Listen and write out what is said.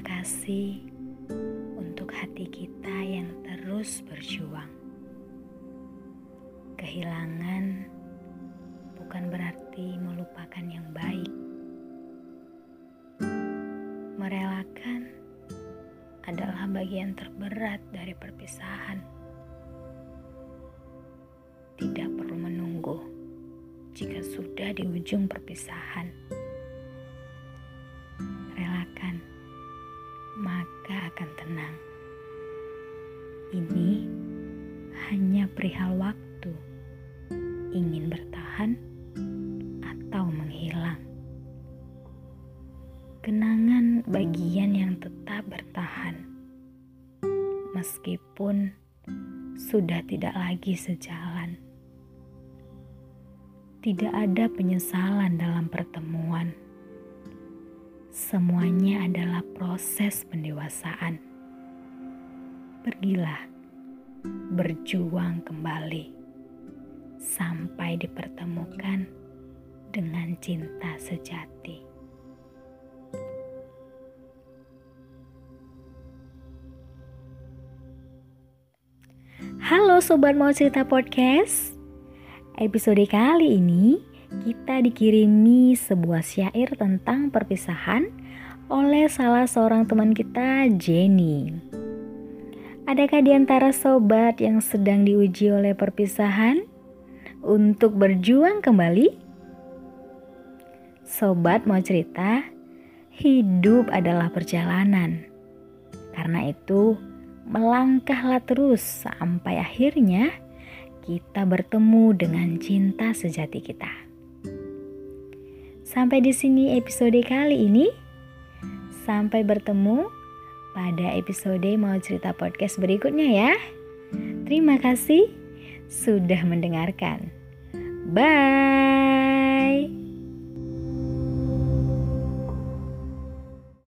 kasih untuk hati kita yang terus berjuang. Kehilangan bukan berarti melupakan yang baik. Merelakan adalah bagian terberat dari perpisahan. Tidak perlu menunggu jika sudah di ujung perpisahan. Akan tenang. Ini hanya perihal waktu, ingin bertahan atau menghilang. Kenangan bagian yang tetap bertahan, meskipun sudah tidak lagi sejalan. Tidak ada penyesalan dalam pertemuan. Semuanya adalah proses pendewasaan. Pergilah, berjuang kembali sampai dipertemukan dengan cinta sejati. Halo sobat mau cerita podcast. Episode kali ini kita dikirimi sebuah syair tentang perpisahan oleh salah seorang teman kita, Jenny. Adakah di antara sobat yang sedang diuji oleh perpisahan untuk berjuang kembali? Sobat mau cerita, hidup adalah perjalanan. Karena itu, melangkahlah terus sampai akhirnya kita bertemu dengan cinta sejati kita. Sampai di sini episode kali ini. Sampai bertemu pada episode mau cerita podcast berikutnya ya. Terima kasih sudah mendengarkan. Bye.